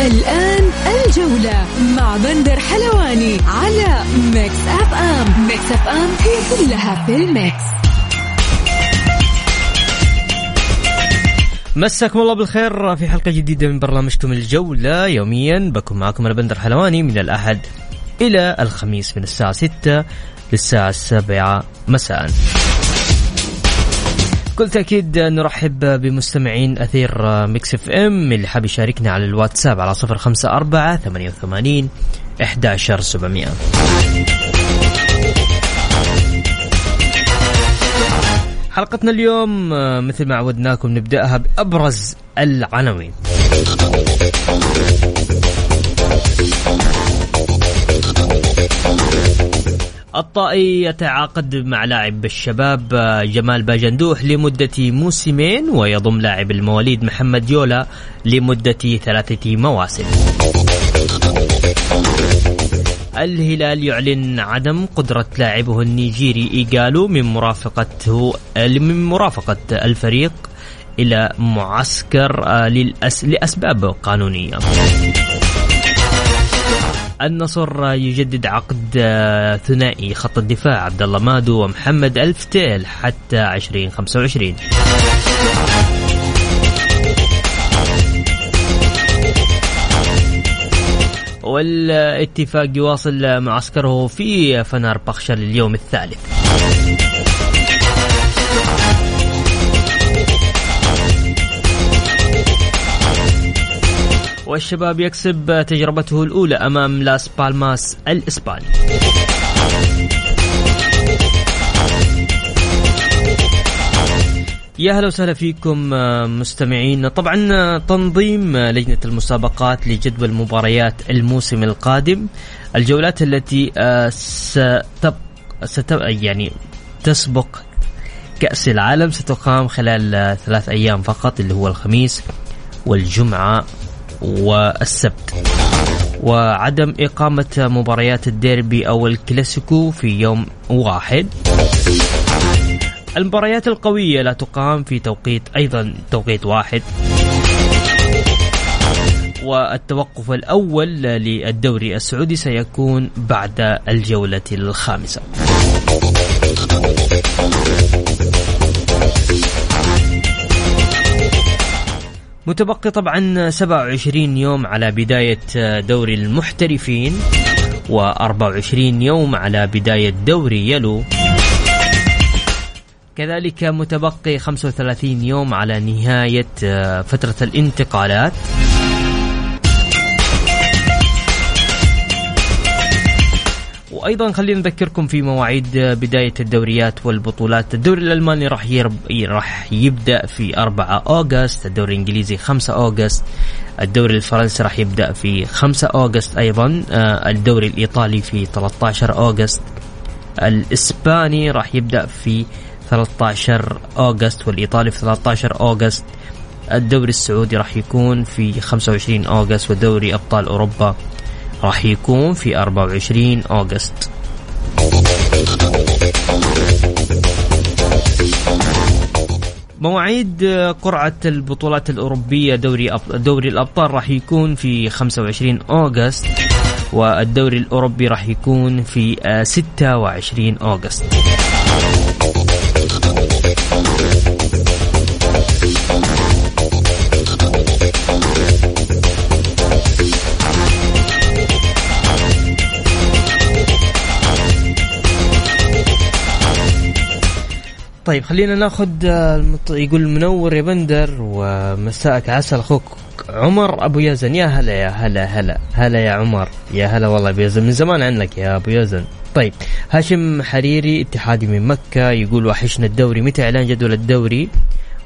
الآن الجولة مع بندر حلواني على ميكس أف أم. ميكس أف أم هي كلها في الميكس. مساكم الله بالخير في حلقة جديدة من برنامجكم الجولة. يوميا بكون معكم أنا بندر حلواني من الأحد إلى الخميس من الساعة 6 للساعة 7 مساء. كل تأكيد نرحب بمستمعين أثير ميكس إف إم اللي حاب يشاركنا على الواتساب على صفر خمسة أربعة ثمانية وثمانين إحداشر سبعمية. حلقتنا اليوم آه، مثل ما عودناكم نبدأها بأبرز العناوين. الطائي يتعاقد مع لاعب الشباب آه، جمال باجندوح لمدة موسمين ويضم لاعب المواليد محمد يولا لمدة ثلاثة مواسم الهلال يعلن عدم قدرة لاعبه النيجيري إيجالو من مرافقته آه، من مرافقة الفريق إلى معسكر آه،. لأسباب قانونية النصر يجدد عقد آه، ثنائي خط الدفاع عبد الله مادو ومحمد ألفتيل حتى 2025 والاتفاق يواصل معسكره في فنار بخشة لليوم الثالث. والشباب يكسب تجربته الأولى أمام لاس بالماس الإسباني. يا هلا وسهلا فيكم مستمعين. طبعا تنظيم لجنة المسابقات لجدول مباريات الموسم القادم. الجولات التي آه، ستب ستب يعني تسبق كأس العالم ستقام خلال ثلاث أيام فقط اللي هو الخميس والجمعة. والسبت. وعدم إقامة مباريات الديربي أو الكلاسيكو في يوم واحد. المباريات القوية لا تقام في توقيت أيضا توقيت واحد. والتوقف الأول للدوري السعودي سيكون بعد الجولة الخامسة. متبقي طبعا 27 يوم على بداية دوري المحترفين و24 يوم على بداية دوري يلو. كذلك متبقي 35 يوم على نهاية آه، فترة الانتقالات. وأيضا خلينا نذكركم في مواعيد بداية الدوريات والبطولات، الدوري الألماني راح يرب راح يبدأ في 4 أوغست، الدوري الإنجليزي 5 أوغست، الدوري الفرنسي راح يبدأ في 5 أوغست أيضا، آه، الدوري الإيطالي في 13 أوغست، الإسباني راح يبدأ في 13 أوغست والإيطالي في 13 أوغست، الدوري السعودي راح يكون في 25 أوغست ودوري أبطال أوروبا راح يكون في 24 أوغست مواعيد قرعة البطولات الأوروبية دوري. دوري الأبطال راح يكون في 25 أوغست والدوري الأوروبي راح يكون في آه، 26 أوغست طيب خلينا ناخذ آه، المط... يقول منور يا بندر ومساءك عسل أخوك عمر. أبو يزن يا هلا يا هلا هلا هلا يا عمر يا هلا والله أبو يزن من زمان عنك يا أبو يزن. طيب هاشم حريري اتحادي من مكة يقول وحشنا الدوري متى إعلان جدول الدوري؟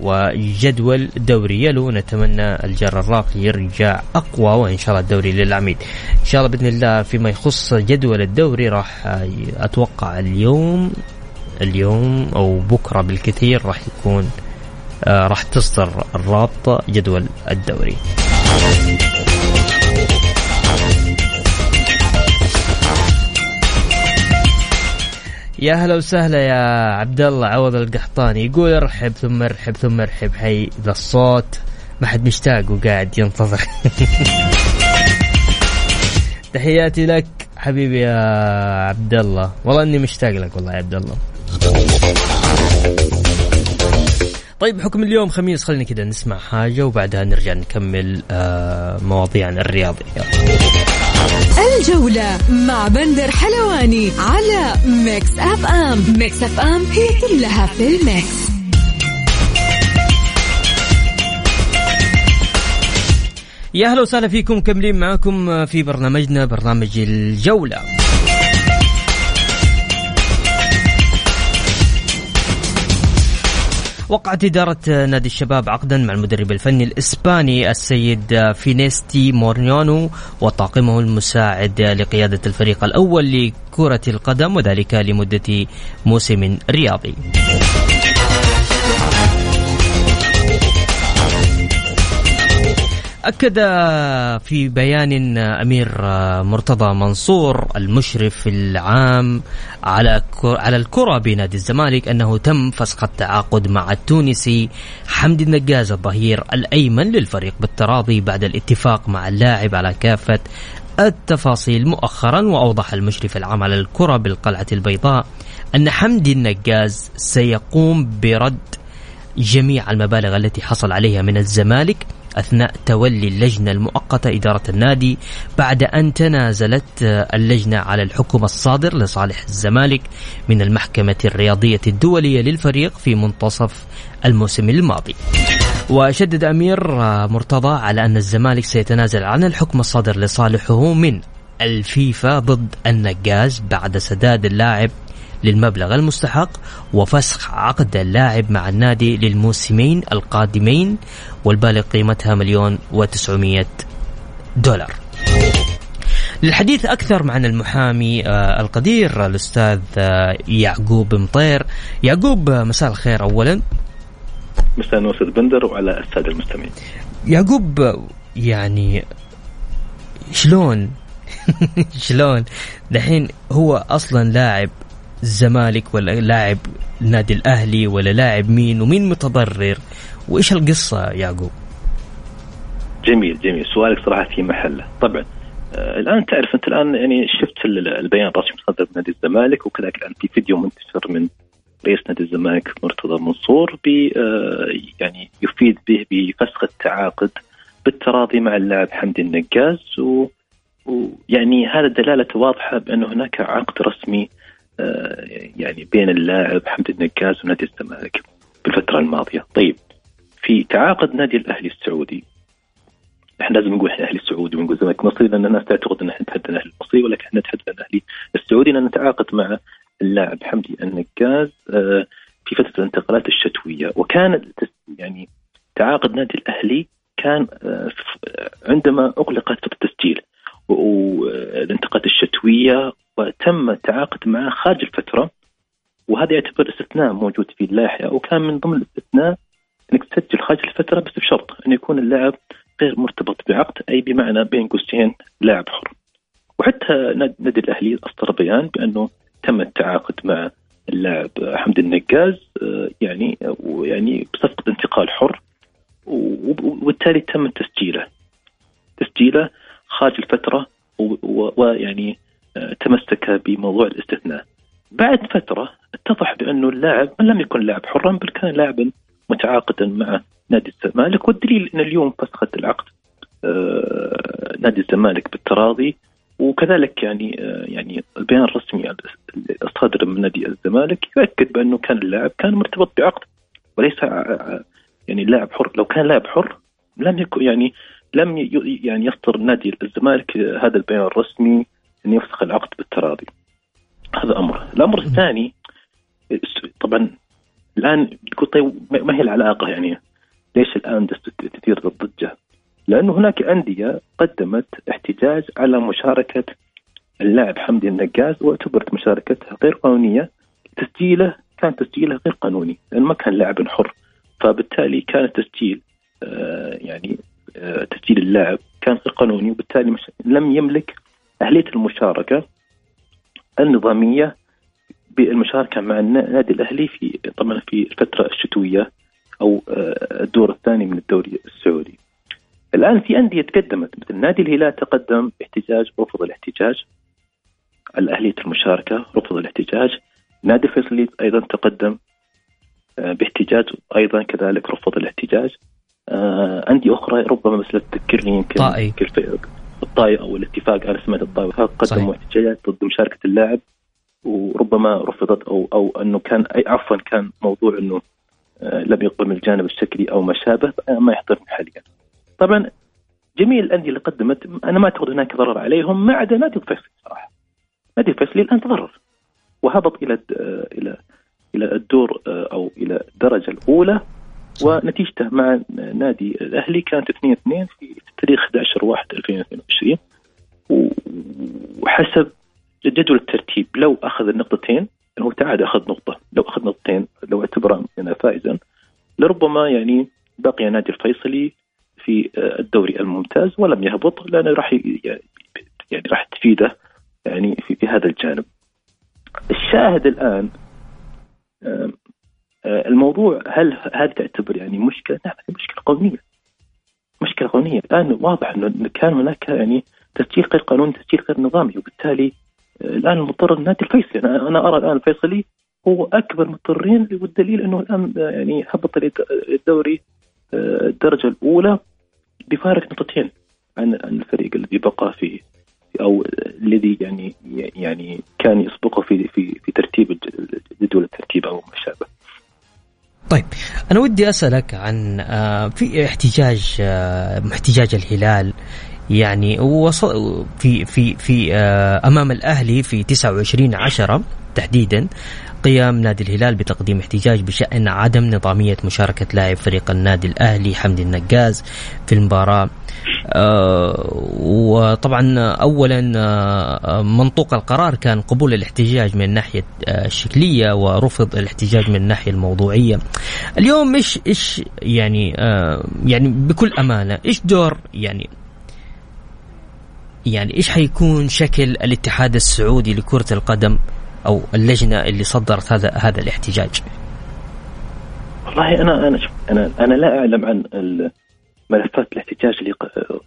وجدول دوري يلو نتمنى الجار الراقي يرجع أقوى وإن شاء الله الدوري للعميد. إن شاء الله بإذن الله فيما يخص جدول الدوري راح أتوقع اليوم اليوم أو بكرة بالكثير راح يكون آه، راح تصدر الرابطة جدول الدوري. يا هلا وسهلا يا عبد الله عوض القحطاني. يقول ارحب ثم ارحب ثم ارحب. حي ذا الصوت. ما حد مشتاق وقاعد ينتظر. تحياتي لك حبيبي يا عبد الله والله إني مشتاق لك والله يا عبد الله طيب بحكم اليوم خميس. خلينا كذا نسمع حاجة وبعدها نرجع نكمل آه مواضيعنا الرياضية. الجولة مع بندر حلواني على ميكس أف أم. ميكس أف أم هي كلها في الميكس. يا أهلا وسهلا فيكم مكملين معاكم في برنامجنا برنامج الجولة. وقعت إدارة نادي الشباب عقدا مع المدرب الفني الإسباني السيد فينيستي مورنيونو وطاقمه المساعد لقيادة الفريق الأول لكرة القدم وذلك لمدة موسم رياضي. أكد في بيان أمير مرتضى منصور المشرف العام على على الكرة بنادي الزمالك أنه تم فسخ التعاقد مع التونسي حمد النجاز الظهير الأيمن للفريق بالتراضي بعد الاتفاق مع اللاعب على كافة التفاصيل. مؤخرا وأوضح المشرف العام على الكرة بالقلعة البيضاء أن حمدي النجاز سيقوم برد جميع المبالغ التي حصل عليها من الزمالك أثناء تولي اللجنة المؤقتة إدارة النادي بعد أن تنازلت اللجنة على الحكم الصادر لصالح الزمالك من المحكمة الرياضية الدولية للفريق في منتصف الموسم الماضي. وشدد أمير مرتضى على أن الزمالك سيتنازل عن الحكم الصادر لصالحه من الفيفا ضد النجاز بعد سداد اللاعب للمبلغ المستحق وفسخ عقد اللاعب مع النادي للموسمين القادمين والبالغ قيمتها مليون وتسعمية دولار. للحديث أكثر معنا المحامي آه، القدير الأستاذ آه، يعقوب مطير. يعقوب آه، مساء الخير أولا. مساء النور بندر وعلى السادة المستمعين. يعقوب يعني شلون؟ شلون؟ دحين هو أصلا لاعب الزمالك ولا لاعب النادي الأهلي ولا لاعب مين ومين متضرر؟ وإيش القصة يعقوب؟ جميل جميل. سؤالك صراحة في محله. طبعا آه الآن تعرف أنت الآن يعني شفت البيان الرسمي صدر نادي الزمالك وكذلك الآن في فيديو منتشر من رئيس نادي الزمالك مرتضى منصور ب آه يعني يفيد به بفسخ التعاقد بالتراضي مع اللاعب حمدي النقاز ويعني هذا دلالة واضحة بانه هناك عقد رسمي يعني بين اللاعب حمد النقاز ونادي الزمالك بالفترة الماضية. طيب في تعاقد نادي الأهلي السعودي. إحنا لازم نقول إحنا أهلي السعودي ونقول زمالك مصري لأن الناس تعتقد إن إحنا نتحدث عن الأهلي المصري ولكن إحنا نتحدث عن الأهلي السعودي لأن نتعاقد مع اللاعب حمدي النقاز آه، في فترة الانتقالات الشتوية. وكان يعني تعاقد نادي الأهلي كان آه، عندما أغلقت التسجيل. والانتقالات الشتوية وتم التعاقد معه خارج الفترة وهذا يعتبر استثناء موجود في اللائحة وكان من ضمن الاستثناء أنك تسجل خارج الفترة بس بشرط أن يكون اللاعب غير مرتبط بعقد أي بمعنى بين قوسين لاعب حر. وحتى نادي الأهلي أصدر بيان بأنه تم التعاقد مع اللاعب حمد النقاز آه، يعني ويعني بصفقة انتقال حر وبالتالي تم تسجيله تسجيله خارج الفترة ويعني تمسك بموضوع الاستثناء. بعد فترة اتضح بأنه اللاعب لم يكن لاعب حرا بل كان لاعبا متعاقدا مع نادي الزمالك. والدليل أن اليوم فسخت العقد آه، نادي الزمالك بالتراضي. وكذلك يعني آه، يعني البيان الرسمي الصادر من نادي الزمالك يؤكد بأنه كان اللاعب كان مرتبط بعقد وليس يعني لاعب حر. لو كان لاعب حر لم يكن يعني لم يعني يصدر نادي الزمالك هذا البيان الرسمي أن يفسخ العقد بالتراضي. هذا أمر. الأمر الثاني طبعا الآن تقول طيب ما هي العلاقة يعني؟ ليش الآن تثير الضجة؟ لأنه هناك أندية قدمت احتجاج على مشاركة اللاعب حمدي النقاز واعتبرت مشاركتها غير قانونية. تسجيله كان تسجيله غير قانوني لأنه ما كان لاعب حر. فبالتالي كان التسجيل آه يعني آه تسجيل اللاعب كان غير قانوني وبالتالي مش لم يملك أهلية المشاركة النظامية بالمشاركة مع النادي الأهلي في طبعا في الفترة الشتوية أو آه، الدور الثاني من الدوري السعودي. الآن في أندية تقدمت مثل نادي الهلال تقدم باحتجاج رفض الاحتجاج. على اهليه المشاركة رفض الاحتجاج. نادي الفيصلي أيضا تقدم آه، باحتجاج أيضا كذلك رفض الاحتجاج. آه، أندية أخرى ربما مثل تذكرني يمكن طائي. الطائي أو الاتفاق أنا سمعت الطائي قدموا احتجاجات ضد مشاركة اللاعب وربما رفضت أو أو أنه كان عفوا كان موضوع أنه آه، لم يقبل من الجانب الشكلي أو ما شابه ما يحضرني حاليا. طبعا جميع الأندية اللي قدمت أنا ما أعتقد هناك ضرر عليهم ما عدا نادي الفيصلي صراحة. نادي الفيصلي الآن تضرر وهبط إلى آه، إلى إلى الدور آه، أو إلى الدرجة الأولى ونتيجته مع نادي الأهلي كانت 2 2 في تاريخ 11 1 2022 وحسب جدول الترتيب لو أخذ النقطتين هو تعاد أخذ نقطة. لو أخذ نقطتين لو اعتبره فائزا. لربما يعني بقي نادي الفيصلي في آه، الدوري الممتاز ولم يهبط لأنه راح يعني راح تفيده يعني في, هذا الجانب. الشاهد الآن آه، الموضوع هل هذه تعتبر يعني مشكلة؟ نعم مشكلة قانونية. مشكلة قانونية، الآن واضح إنه كان هناك يعني تسجيل غير قانوني، تسجيل غير نظامي وبالتالي الآن المضطر النادي الفيصلي أنا أنا أرى الآن الفيصلي هو أكبر مضطرين والدليل إنه الآن يعني هبط الدوري آه، الدرجة الأولى بفارق نقطتين عن الفريق الذي بقى في أو الذي يعني يعني كان يسبقه في في في ترتيب جدول الترتيب أنا ودي أسألك عن آه، في احتجاج آه، احتجاج الهلال. يعني وصل في في في آه، أمام الأهلي في 29 10 تحديدا قيام نادي الهلال بتقديم احتجاج بشأن عدم نظامية مشاركة لاعب فريق النادي الأهلي حمدي النقاز في المباراة. آه وطبعا أولا آه منطوق القرار كان قبول الاحتجاج من الناحية آه الشكلية ورفض الاحتجاج من الناحية الموضوعية اليوم إيش إيش يعني آه يعني بكل أمانة إيش دور يعني يعني إيش حيكون شكل الاتحاد السعودي لكرة القدم أو اللجنة اللي صدرت هذا هذا الاحتجاج؟ والله أنا أنا أنا أنا لا أعلم عن ملفات الاحتجاج اللي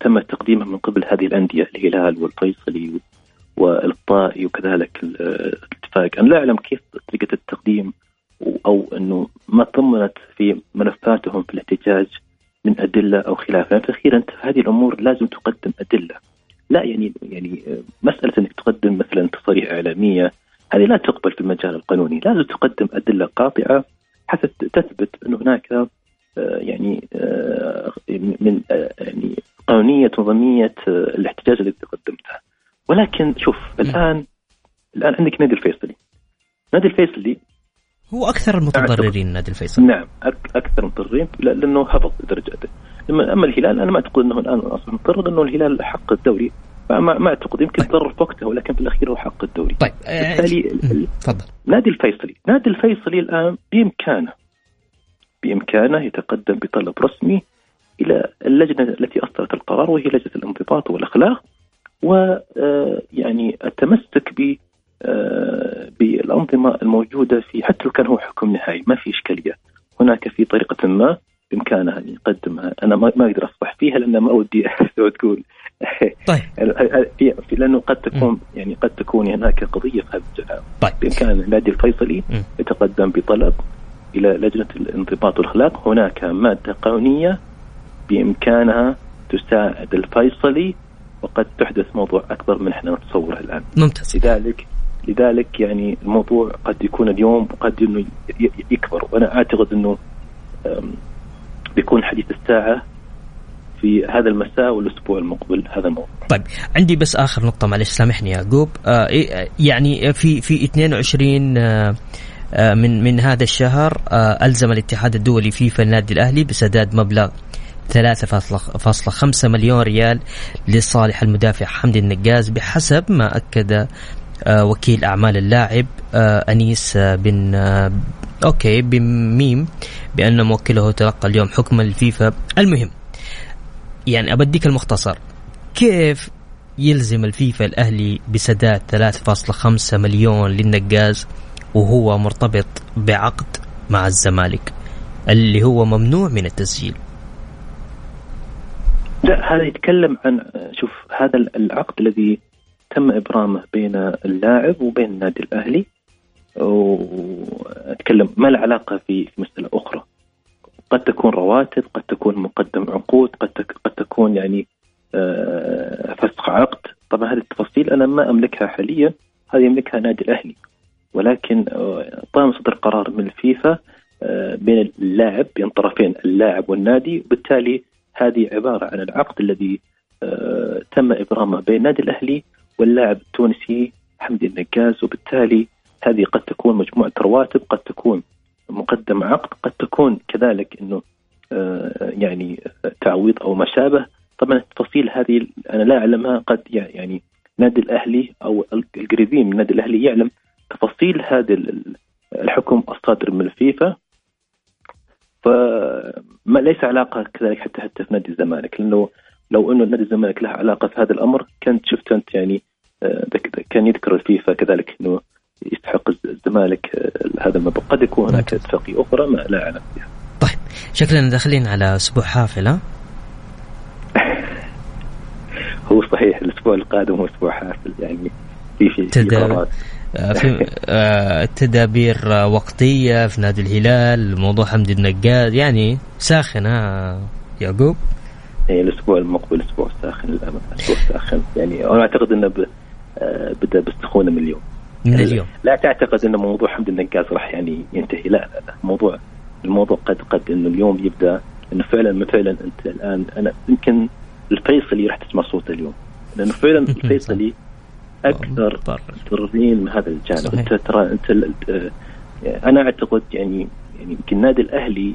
تم تقديمها من قبل هذه الأندية الهلال والفيصلي والطائي وكذلك الاتفاق. أنا لا أعلم كيف طريقة التقديم أو أنه ما ضمنت في ملفاتهم في الاحتجاج من أدلة أو خلافة. يعني في الاخير انت هذه الأمور لازم تقدم أدلة. لا يعني يعني مسألة إنك تقدم مثلا تصاريح إعلامية هذه لا تقبل في المجال القانوني، لازم تقدم أدلة قاطعة حتى تثبت انه هناك يعني آه، من آه، يعني قانونية نظامية الاحتجاج الذي قدمته. ولكن شوف الآن الآن عندك نادي الفيصلي. نادي الفيصلي هو أكثر المتضررين نادي الفيصل نعم أكثر المتضررين لأنه هبط درجاته أما الهلال أنا ما أعتقد أنه الآن أصلا مضطر لأنه الهلال حق الدوري. ما, ما أعتقد يمكن طيب. تضرر في وقتها ولكن في الأخير هو حق الدوري. طيب بالتالي تفضل. نادي الفيصلي. نادي الفيصلي الآن بإمكانه بإمكانه يتقدم بطلب رسمي إلى اللجنة التي أصدرت القرار وهي لجنة الانضباط والأخلاق ويعني آه، التمسك ب آه، بالأنظمة الموجودة في حتى لو كان هو حكم نهائي ما في إشكالية. هناك في طريقة ما بامكانها أن يقدمها. أنا ما أقدر أصبح فيها لأن ما ودي تقول. طيب. لأنه قد تكون يعني قد تكون هناك قضية في هذا الجانب طيب. بإمكان النادي الفيصلي يتقدم بطلب إلى لجنة الانضباط والأخلاق. هناك مادة قانونية بإمكانها تساعد الفيصلي وقد تحدث موضوع أكبر من إحنا نتصوره الآن. ممتاز. لذلك لذلك يعني الموضوع قد يكون اليوم وقد إنه يكبر. وأنا أعتقد إنه بيكون حديث الساعة في هذا المساء والأسبوع المقبل هذا الموضوع. طيب عندي بس آخر نقطة معلش سامحني يعقوب آه يعني في في 22 آه آه، من من هذا الشهر آه، ألزم الاتحاد الدولي فيفا النادي الأهلي بسداد مبلغ 3.5 مليون ريال لصالح المدافع حمدي النقاز بحسب ما أكد آه، وكيل أعمال اللاعب أنيس بن أوكي بميم بأن موكله تلقى اليوم حكم الفيفا المهم يعني أبديك المختصر كيف يلزم الفيفا الأهلي بسداد 3.5 مليون للنقاز؟ وهو مرتبط بعقد مع الزمالك اللي هو ممنوع من التسجيل. لا هذا يتكلم عن شوف هذا العقد الذي تم إبرامه بين اللاعب وبين النادي الأهلي. وأتكلم ما له علاقة في مسألة أخرى. قد تكون رواتب قد تكون مقدم عقود قد قد تكون يعني آه، فسخ عقد. طبعا هذه التفاصيل أنا ما أملكها حاليا هذه يملكها النادي الأهلي. ولكن آه، طالما صدر قرار من الفيفا آه، بين اللاعب بين طرفين اللاعب والنادي وبالتالي هذه عبارة عن العقد الذي تم إبرامه بين النادي الأهلي واللاعب التونسي حمدي النقاز. وبالتالي هذه قد تكون مجموعة رواتب قد تكون مقدم عقد قد تكون كذلك إنه يعني تعويض أو ما شابه. طبعا التفاصيل هذه أنا لا أعلمها قد يعني نادي الأهلي أو القريبين من النادي الأهلي يعلم تفاصيل هذا الحكم الصادر من الفيفا فما ليس علاقة كذلك حتى حتى في نادي الزمالك لأنه لو أنه نادي الزمالك له علاقة في هذا الأمر كنت شفت أنت يعني آه، كان يذكر الفيفا كذلك إنه يستحق الزمالك آه، هذا المبلغ. قد يكون هناك اتفاقية أخرى ما لا أعلم فيها. طيب شكلنا داخلين على أسبوع حافل هو صحيح الأسبوع القادم هو أسبوع حافل يعني في في, آه، في آه، تدابير وقتية في نادي الهلال موضوع حمد النقاد يعني ساخن ها يعقوب؟ اي الأسبوع المقبل أسبوع ساخن للأمانة أسبوع ساخن. يعني أنا أعتقد إنه آه، بدأ بالسخونه من اليوم من يعني اليوم لا تعتقد إن موضوع حمد النقاز راح يعني ينتهي لا لا, لا. موضوع الموضوع قد قد إنه اليوم يبدأ إنه فعلا فعلا أنت الآن أنا يمكن الفيصلي راح تسمع صوته اليوم. لأنه فعلا الفيصلي أكثر متضررين من هذا الجانب صحيح. أنت ترى أنت أنا أعتقد يعني يعني يمكن النادي الأهلي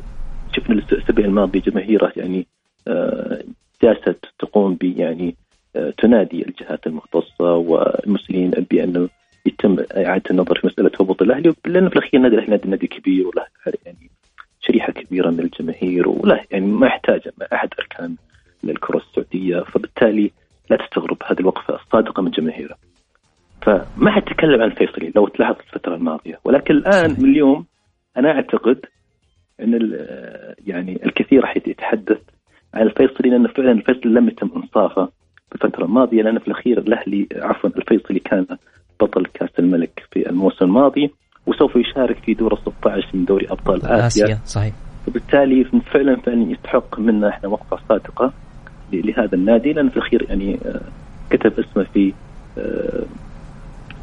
شفنا الأسبوع الماضي جماهيره يعني آه، جالسة تقوم ب يعني آه، تنادي الجهات المختصة والمسؤولين بانه يتم إعادة النظر في مسألة هبوط الأهلي لأنه في الأخير النادي الأهلي نادي كبير وله يعني شريحة كبيرة من الجماهير وله يعني ما يحتاج أحد أركان للكرة السعودية فبالتالي لا تستغرب هذه الوقفة الصادقة من جماهيره. فما حد تكلم عن الفيصلي لو تلاحظ الفترة الماضية. ولكن الآن من اليوم أنا أعتقد أن يعني الكثير راح يتحدث عن الفيصلي لأن فعلا الفيصلي لم يتم إنصافه في الفترة الماضية لأن في الأخير الأهلي عفوا الفيصلي كان بطل كأس الملك في الموسم الماضي وسوف يشارك في دور 16 من دوري أبطال آسيا, آسيا صحيح. وبالتالي فعلا فعلا يستحق منا إحنا وقفة صادقة لهذا النادي لأن في الأخير يعني آه، كتب اسمه في آه،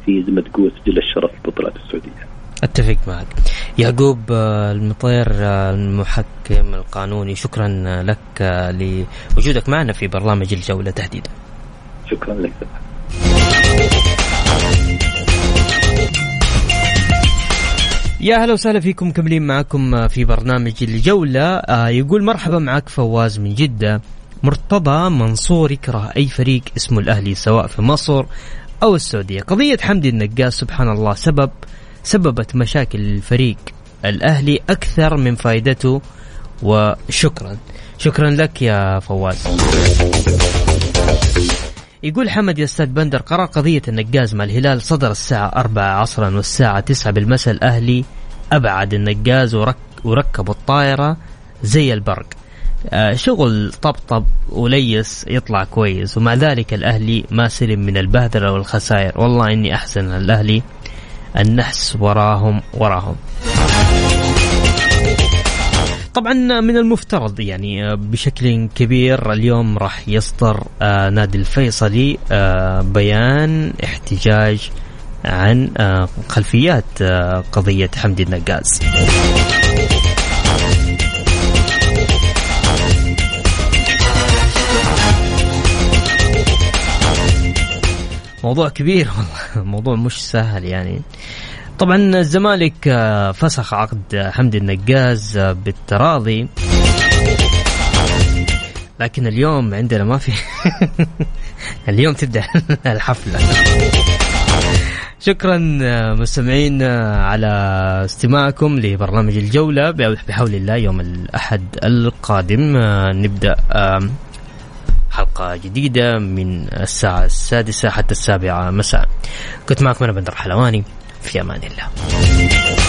في زي ما تقول سجل الشرف في البطولات السعودية. أتفق معك. يعقوب آه، المطير المحكم القانوني شكرا لك لوجودك معنا في برنامج الجولة تحديدا. شكرا لك. يا هلا وسهلا فيكم مكملين معكم في برنامج الجولة يقول مرحبا معك فواز من جدة مرتضى منصور يكره أي فريق اسمه الأهلي سواء في مصر أو السعودية. قضية حمدي النقاس سبحان الله سبب سببت مشاكل الفريق الأهلي أكثر من فائدته وشكرا. شكرا لك يا فواز. يقول حمد يا أستاذ بندر قرار قضية النقاز مع الهلال صدر الساعة 4 عصرا والساعة 9 بالمساء الأهلي أبعد النقاز ورك وركب الطائرة زي البرق. شغل طبطب وليس يطلع كويس ومع ذلك الأهلي ما سلم من البهدلة والخسائر. والله إني أحسن الأهلي النحس وراهم وراهم. طبعا من المفترض يعني آه، بشكل كبير اليوم راح يصدر آه، نادي الفيصلي بيان احتجاج عن خلفيات قضية حمدي النقاز. موضوع كبير والله موضوع مش سهل يعني. طبعا الزمالك آه، فسخ عقد حمدي النقاز آه، بالتراضي. لكن اليوم عندنا ما في اليوم تبدأ الحفلة. شكرا آه، مستمعين على استماعكم لبرنامج الجولة بحول الله يوم الأحد القادم. نبدأ حلقة جديدة من الساعة السادسة حتى السابعة. مساء. كنت معكم أنا بندر حلواني. في أمان الله.